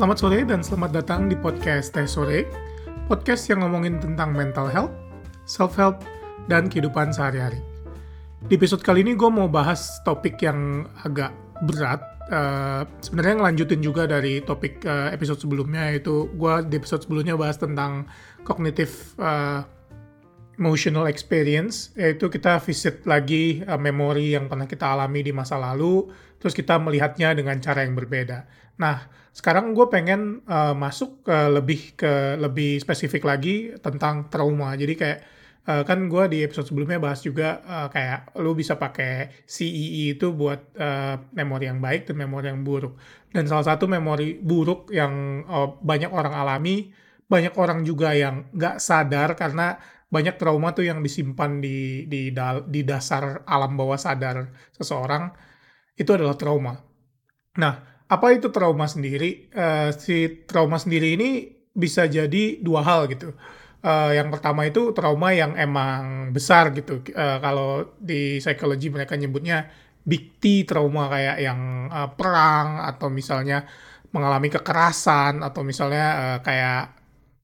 Selamat sore dan selamat datang di podcast Teh Sore, podcast yang ngomongin tentang mental health, self-help, dan kehidupan sehari-hari. Di episode kali ini gue mau bahas topik yang agak berat, uh, sebenarnya ngelanjutin juga dari topik uh, episode sebelumnya, yaitu gue di episode sebelumnya bahas tentang kognitif uh, emotional experience, yaitu kita visit lagi uh, memori yang pernah kita alami di masa lalu, terus kita melihatnya dengan cara yang berbeda. Nah, sekarang gue pengen uh, masuk ke lebih ke lebih spesifik lagi tentang trauma. Jadi kayak uh, kan gue di episode sebelumnya bahas juga uh, kayak lu bisa pakai CEE e itu buat uh, memori yang baik dan memori yang buruk. Dan salah satu memori buruk yang uh, banyak orang alami, banyak orang juga yang nggak sadar karena banyak trauma tuh yang disimpan di di di dasar alam bawah sadar seseorang itu adalah trauma. Nah, apa itu trauma sendiri? Uh, si trauma sendiri ini bisa jadi dua hal gitu. Uh, yang pertama itu trauma yang emang besar gitu. Uh, kalau di psikologi mereka nyebutnya big T trauma kayak yang uh, perang atau misalnya mengalami kekerasan atau misalnya uh, kayak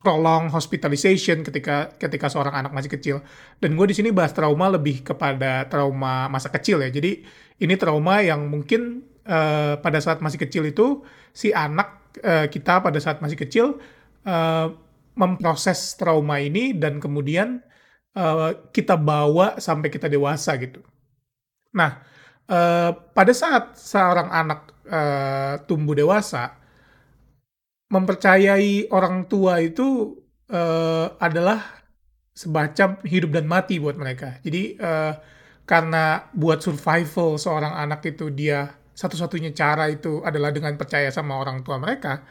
prolong hospitalization ketika ketika seorang anak masih kecil. Dan gue di sini bahas trauma lebih kepada trauma masa kecil ya. Jadi ini trauma yang mungkin uh, pada saat masih kecil itu si anak uh, kita pada saat masih kecil uh, memproses trauma ini dan kemudian uh, kita bawa sampai kita dewasa gitu. Nah, uh, pada saat seorang anak uh, tumbuh dewasa mempercayai orang tua itu uh, adalah semacam hidup dan mati buat mereka. Jadi uh, karena buat survival seorang anak itu dia satu-satunya cara itu adalah dengan percaya sama orang tua mereka.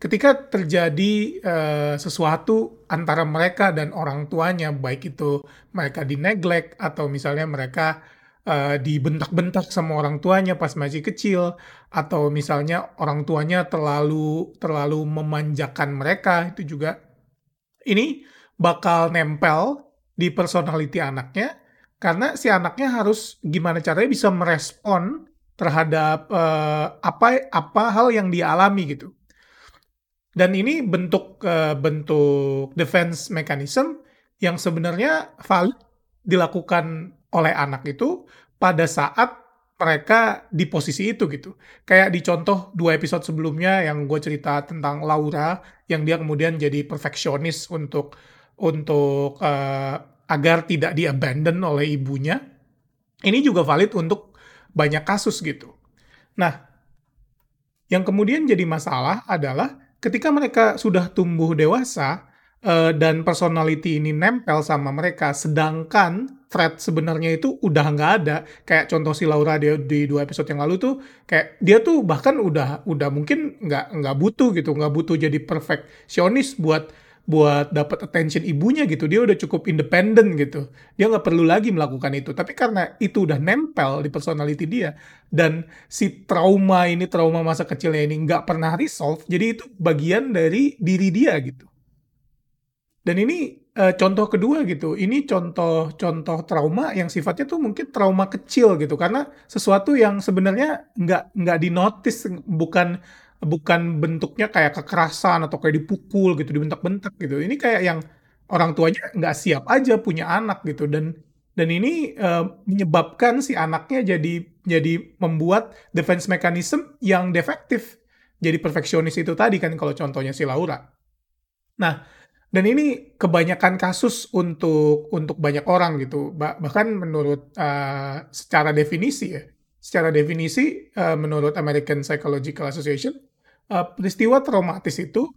Ketika terjadi uh, sesuatu antara mereka dan orang tuanya, baik itu mereka di neglect atau misalnya mereka uh, dibentak-bentak sama orang tuanya pas masih kecil atau misalnya orang tuanya terlalu terlalu memanjakan mereka itu juga ini bakal nempel di personality anaknya karena si anaknya harus gimana caranya bisa merespon terhadap uh, apa apa hal yang dia alami gitu. Dan ini bentuk uh, bentuk defense mechanism yang sebenarnya valid dilakukan oleh anak itu pada saat mereka di posisi itu gitu. Kayak di contoh dua episode sebelumnya yang gue cerita tentang Laura yang dia kemudian jadi perfeksionis untuk untuk uh, agar tidak diabandon oleh ibunya. Ini juga valid untuk banyak kasus gitu. Nah, yang kemudian jadi masalah adalah ketika mereka sudah tumbuh dewasa, uh, dan personality ini nempel sama mereka sedangkan threat sebenarnya itu udah nggak ada kayak contoh si Laura dia di dua episode yang lalu tuh kayak dia tuh bahkan udah udah mungkin nggak nggak butuh gitu nggak butuh jadi perfeksionis buat buat dapat attention ibunya gitu. Dia udah cukup independen gitu. Dia nggak perlu lagi melakukan itu. Tapi karena itu udah nempel di personality dia dan si trauma ini trauma masa kecilnya ini nggak pernah resolve jadi itu bagian dari diri dia gitu. Dan ini uh, contoh kedua gitu. Ini contoh-contoh trauma yang sifatnya tuh mungkin trauma kecil gitu. Karena sesuatu yang sebenarnya nggak nggak dinotis bukan bukan bentuknya kayak kekerasan atau kayak dipukul gitu, dibentak-bentak gitu. Ini kayak yang orang tuanya nggak siap aja punya anak gitu dan dan ini uh, menyebabkan si anaknya jadi jadi membuat defense mechanism yang defektif. Jadi perfeksionis itu tadi kan kalau contohnya si Laura. Nah, dan ini kebanyakan kasus untuk untuk banyak orang gitu. Bahkan menurut uh, secara definisi ya, secara definisi uh, menurut American Psychological Association, uh, peristiwa traumatis itu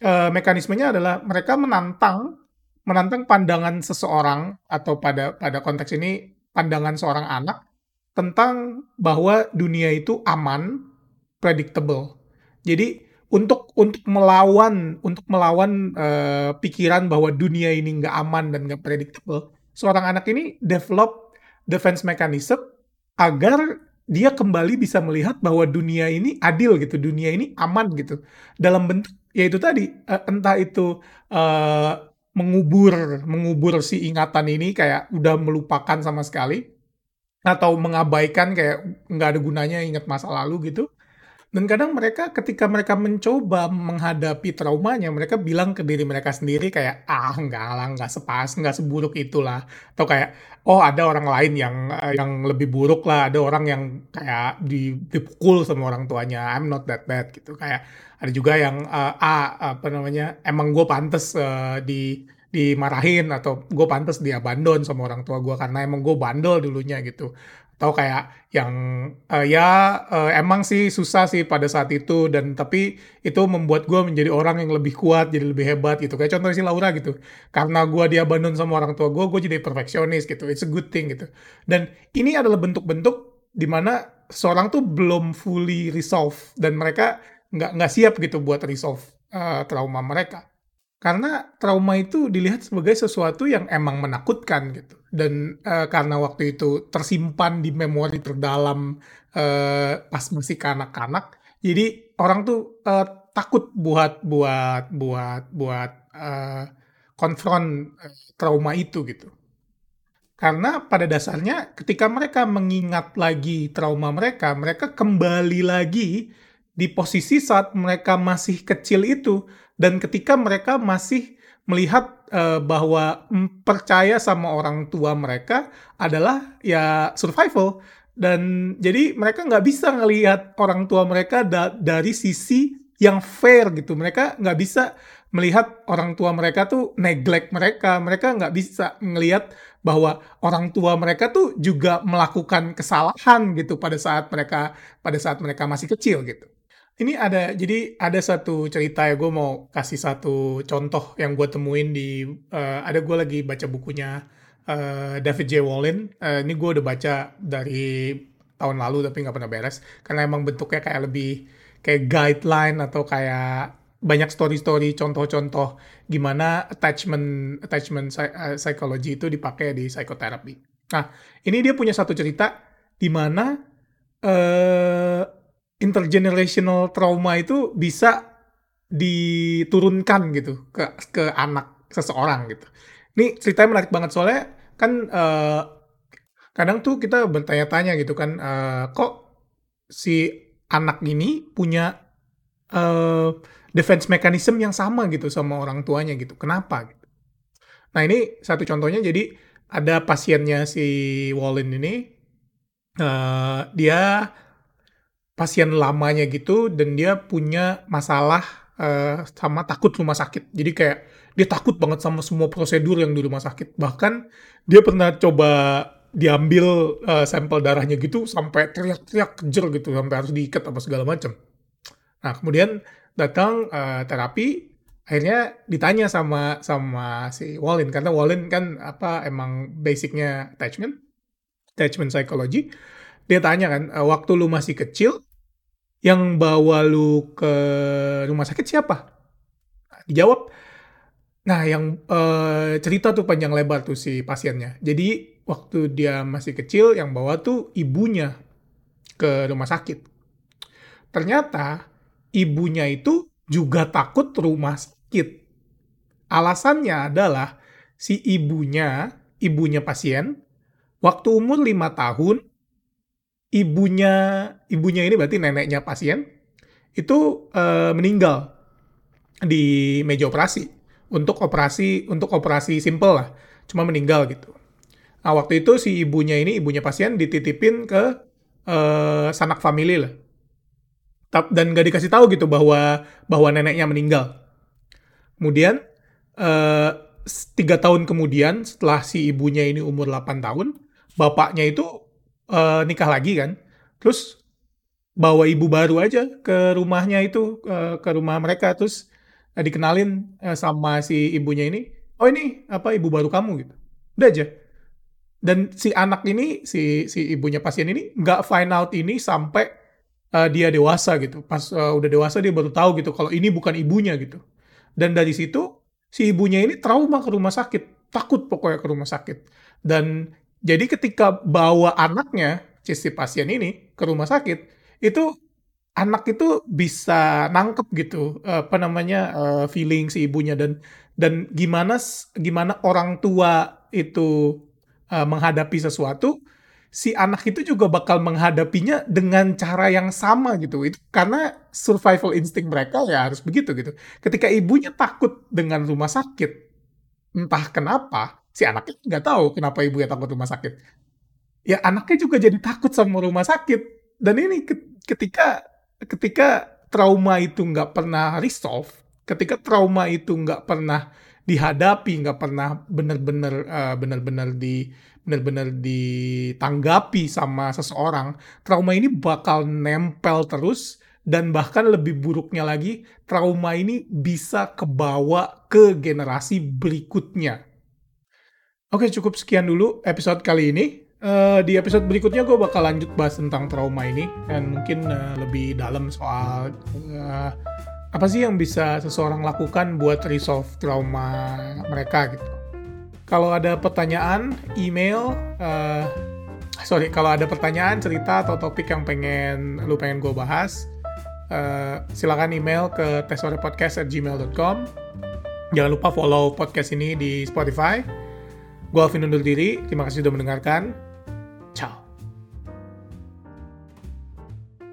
uh, mekanismenya adalah mereka menantang menantang pandangan seseorang atau pada pada konteks ini pandangan seorang anak tentang bahwa dunia itu aman, predictable. Jadi untuk untuk melawan untuk melawan uh, pikiran bahwa dunia ini nggak aman dan nggak predictable, seorang anak ini develop defense mechanism agar dia kembali bisa melihat bahwa dunia ini adil gitu, dunia ini aman gitu. Dalam bentuk yaitu tadi uh, entah itu uh, mengubur mengubur si ingatan ini kayak udah melupakan sama sekali atau mengabaikan kayak nggak ada gunanya ingat masa lalu gitu Dan kadang mereka ketika mereka mencoba menghadapi traumanya, mereka bilang ke diri mereka sendiri kayak, "Ah, enggak lah, enggak sepas enggak seburuk itulah." Atau kayak, "Oh, ada orang lain yang uh, yang lebih buruk lah, ada orang yang kayak di dipukul sama orang tuanya, I'm not that bad." Gitu. Kayak ada juga yang, uh, ah, apa namanya, emang gue pantes uh, di dimarahin atau gue pantes diabandon sama orang tua gue karena emang gue bandel dulunya gitu atau kayak yang uh, ya uh, emang sih susah sih pada saat itu dan tapi itu membuat gue menjadi orang yang lebih kuat jadi lebih hebat gitu. Kayak contoh si Laura gitu. Karena gue diabandon sama orang tua gue gue jadi perfeksionis gitu. It's a good thing gitu. Dan ini adalah bentuk-bentuk di mana seorang tuh belum fully resolve dan mereka nggak nggak siap gitu buat resolve uh, trauma mereka karena trauma itu dilihat sebagai sesuatu yang emang menakutkan gitu. Dan uh, karena waktu itu tersimpan di memori terdalam uh, pas masih kanak-kanak, jadi orang tuh uh, takut buat buat buat buat uh, konfront trauma itu gitu. Karena pada dasarnya ketika mereka mengingat lagi trauma mereka, mereka kembali lagi di posisi saat mereka masih kecil itu dan ketika mereka masih melihat uh, bahwa percaya sama orang tua mereka adalah ya survival. Dan jadi mereka nggak bisa ngelihat orang tua mereka da dari sisi yang fair gitu. Mereka nggak bisa melihat orang tua mereka tuh neglect mereka. Mereka nggak bisa ngelihat bahwa orang tua mereka tuh juga melakukan kesalahan gitu pada saat mereka pada saat mereka masih kecil gitu ini ada jadi ada satu cerita ya gue mau kasih satu contoh yang gue temuin di uh, ada gue lagi baca bukunya uh, David J. Wallin. Uh, ini gue udah baca dari tahun lalu tapi nggak pernah beres karena emang bentuknya kayak lebih kayak guideline atau kayak banyak story-story contoh-contoh gimana attachment attachment psychology itu dipakai di psikoterapi. Nah ini dia punya satu cerita di mana uh, intergenerational trauma itu bisa diturunkan gitu ke ke anak seseorang gitu. Ini ceritanya menarik banget soalnya kan uh, kadang tuh kita bertanya-tanya gitu kan uh, kok si anak ini punya uh, defense mechanism yang sama gitu sama orang tuanya gitu. Kenapa gitu. Nah, ini satu contohnya jadi ada pasiennya si Wallin ini uh, dia pasien lamanya gitu dan dia punya masalah uh, sama takut rumah sakit. Jadi kayak dia takut banget sama semua prosedur yang di rumah sakit. Bahkan dia pernah coba diambil uh, sampel darahnya gitu sampai teriak-teriak kejer gitu sampai harus diikat apa segala macam. Nah, kemudian datang uh, terapi akhirnya ditanya sama sama si Wallin karena Wallin kan apa emang basicnya attachment attachment psychology dia tanya kan, e, waktu lu masih kecil, yang bawa lu ke rumah sakit siapa? Nah, dijawab, nah yang uh, cerita tuh panjang lebar tuh si pasiennya. Jadi waktu dia masih kecil, yang bawa tuh ibunya ke rumah sakit. Ternyata ibunya itu juga takut rumah sakit. Alasannya adalah si ibunya, ibunya pasien, waktu umur 5 tahun, ibunya ibunya ini berarti neneknya pasien itu uh, meninggal di meja operasi. Untuk operasi untuk operasi simple lah cuma meninggal gitu. Nah waktu itu si ibunya ini ibunya pasien dititipin ke uh, sanak famili lah. Dan gak dikasih tahu gitu bahwa bahwa neneknya meninggal. Kemudian uh, tiga tahun kemudian setelah si ibunya ini umur 8 tahun bapaknya itu uh, nikah lagi kan, terus bawa ibu baru aja ke rumahnya itu uh, ke rumah mereka terus uh, dikenalin uh, sama si ibunya ini, oh ini apa ibu baru kamu gitu, udah aja. Dan si anak ini si si ibunya pasien ini nggak find out ini sampai uh, dia dewasa gitu. Pas uh, udah dewasa dia baru tahu gitu kalau ini bukan ibunya gitu. Dan dari situ si ibunya ini trauma ke rumah sakit, takut pokoknya ke rumah sakit. Dan jadi ketika bawa anaknya, si pasien ini ke rumah sakit, itu anak itu bisa nangkep gitu apa namanya uh, feeling si ibunya dan dan gimana gimana orang tua itu uh, menghadapi sesuatu si anak itu juga bakal menghadapinya dengan cara yang sama gitu. Itu karena survival instinct mereka ya harus begitu gitu. Ketika ibunya takut dengan rumah sakit, entah kenapa, si anaknya nggak tahu kenapa ibunya takut rumah sakit. Ya anaknya juga jadi takut sama rumah sakit. Dan ini ketika ketika trauma itu nggak pernah resolve, ketika trauma itu nggak pernah dihadapi, nggak pernah benar-benar uh, benar-benar di benar-benar ditanggapi sama seseorang, trauma ini bakal nempel terus dan bahkan lebih buruknya lagi, trauma ini bisa kebawa ke generasi berikutnya. Oke, cukup sekian dulu episode kali ini. Uh, di episode berikutnya gue bakal lanjut bahas tentang trauma ini dan mungkin uh, lebih dalam soal uh, apa sih yang bisa seseorang lakukan buat resolve trauma mereka gitu. Kalau ada pertanyaan, email, uh, sorry, kalau ada pertanyaan, cerita, atau topik yang pengen lu pengen gue bahas, uh, silakan email ke tesorepodcast@gmail.com. Jangan lupa follow podcast ini di Spotify. Gue Alvin undur diri. Terima kasih sudah mendengarkan.